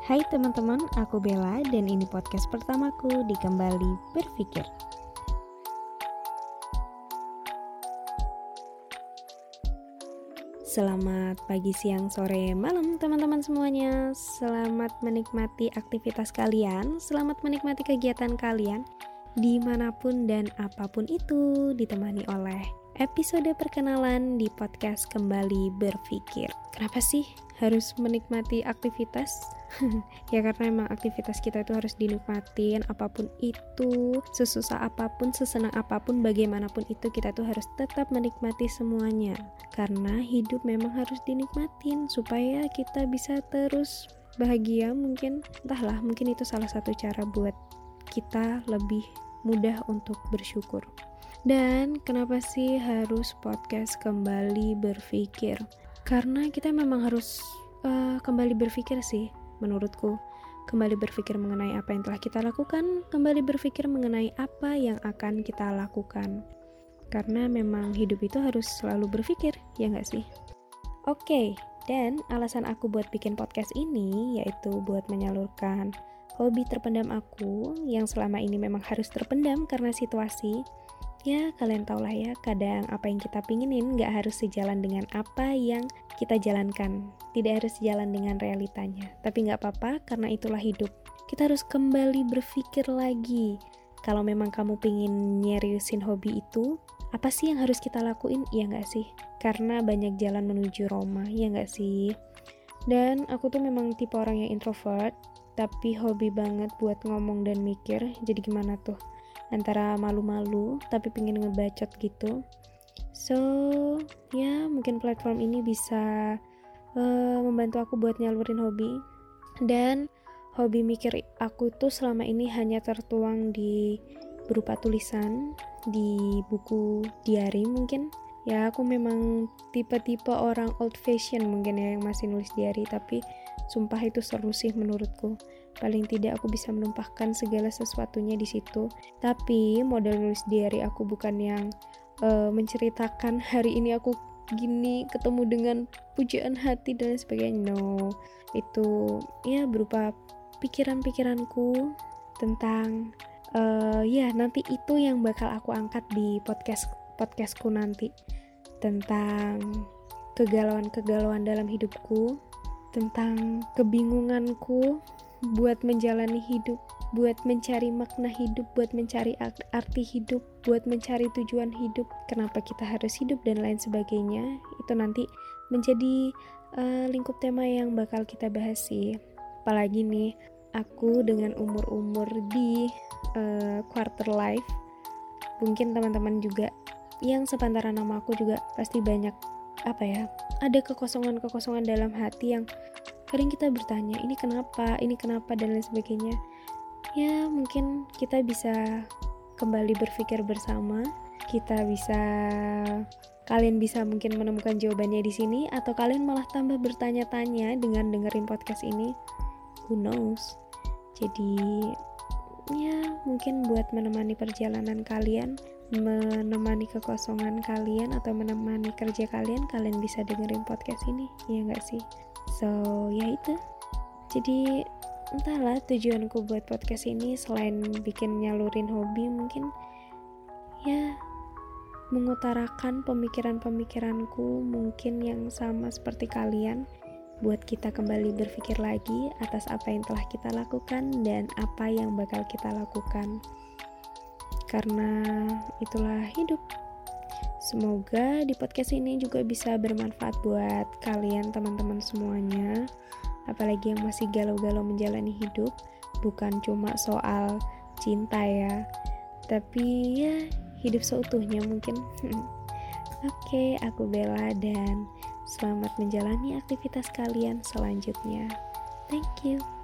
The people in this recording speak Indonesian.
Hai teman-teman, aku Bella dan ini podcast pertamaku di Kembali Berpikir. Selamat pagi, siang, sore, malam teman-teman semuanya Selamat menikmati aktivitas kalian Selamat menikmati kegiatan kalian Di mana pun dan apa pun itu Ditemani oleh episode perkenalan di podcast Kembali Berpikir. Kenapa sih harus menikmati aktivitas? ya karena emang aktivitas kita itu harus dinikmatin apa pun itu sesusah apa pun sesenang apa pun bagaimanapun itu kita tuh harus tetap menikmati semuanya. Karena hidup memang harus dinikmatin supaya kita bisa terus bahagia mungkin. Entahlah mungkin itu salah satu cara buat kita lebih mudah untuk bersyukur dan kenapa sih harus podcast kembali berpikir karena kita memang harus uh, kembali berpikir sih menurutku. Kembali berpikir mengenai apa yang telah kita lakukan, kembali berpikir mengenai apa yang akan kita lakukan. Karena memang hidup itu harus selalu berpikir, ya nggak sih? Oke, okay, dan alasan aku buat bikin podcast ini yaitu buat menyalurkan hobi terpendam aku yang selama ini memang harus terpendam karena situasi ya kalian tau lah ya kadang apa yang kita pinginin nggak harus sejalan dengan apa yang kita jalankan. Tidak harus sejalan dengan realitanya. Tapi nggak apa-apa karena itulah hidup. Kita harus kembali berpikir lagi. Kalau memang kamu pingin nyeriusin hobi itu apa sih yang harus kita lakuin? Iya nggak sih? Karena banyak jalan menuju Roma iya nggak sih? Dan aku tuh memang tipe orang yang introvert tapi hobi banget buat ngomong dan mikir. Jadi gimana tuh antara malu-malu tapi pengen ngebacot gitu. So ya mungkin platform ini bisa uh, membantu aku buat nyalurin hobi. Dan hobi mikir aku tuh selama ini hanya tertuang di berupa tulisan di buku diary mungkin. Ya aku memang tipe-tipe orang old fashion mungkin ya yang masih nulis diary tapi sumpah itu seru sih menurutku paling tidak aku bisa menumpahkan segala sesuatunya di situ. Tapi model nulis diary aku bukan yang uh, menceritakan hari ini aku gini ketemu dengan pujaan hati dan sebagainya. No itu ya berupa pikiran-pikiranku tentang uh, ya nanti itu yang bakal aku angkat di podcast podcastku nanti. Tentang kegalauan-kegalauan dalam hidupku tentang kebingunganku buat menjalani hidup, buat mencari makna hidup, buat mencari arti hidup, buat mencari tujuan hidup, kenapa kita harus hidup dan lain sebagainya. Itu nanti menjadi uh, lingkup tema yang bakal kita bahas sih. Apalagi nih, aku dengan umur-umur di uh, quarter life, mungkin teman-teman juga yang sepantaran nama aku juga pasti banyak apa ya, ada kekosongan-kekosongan dalam hati yang kadang kita bertanya ini kenapa? Ini kenapa? dan lain sebagainya. Ya mungkin kita bisa kembali berpikir bersama. Kita bisa kalian bisa mungkin menemukan jawabannya di sini atau kalian malah tambah bertanya-tanya dengan dengerin podcast ini. Who knows? Jadi ya mungkin buat menemani perjalanan kalian menemani kekosongan kalian atau menemani kerja kalian kalian bisa dengerin podcast ini. Ya nggak sih so ya itu. Jadi entahlah tujuanku buat podcast ini selain bikin nyalurin hobi mungkin ya mengutarakan pemikiran-pemikiranku mungkin yang sama seperti kalian buat kita kembali berpikir lagi atas apa yang telah kita lakukan dan apa yang bakal kita lakukan. Karena itulah hidup Semoga di podcast ini juga bisa bermanfaat buat kalian teman-teman semuanya Apalagi yang masih galau-galau menjalani hidup Bukan cuma soal cinta ya Tapi ya hidup seutuhnya mungkin Oke, aku Bella dan selamat menjalani aktivitas kalian selanjutnya. Thank you.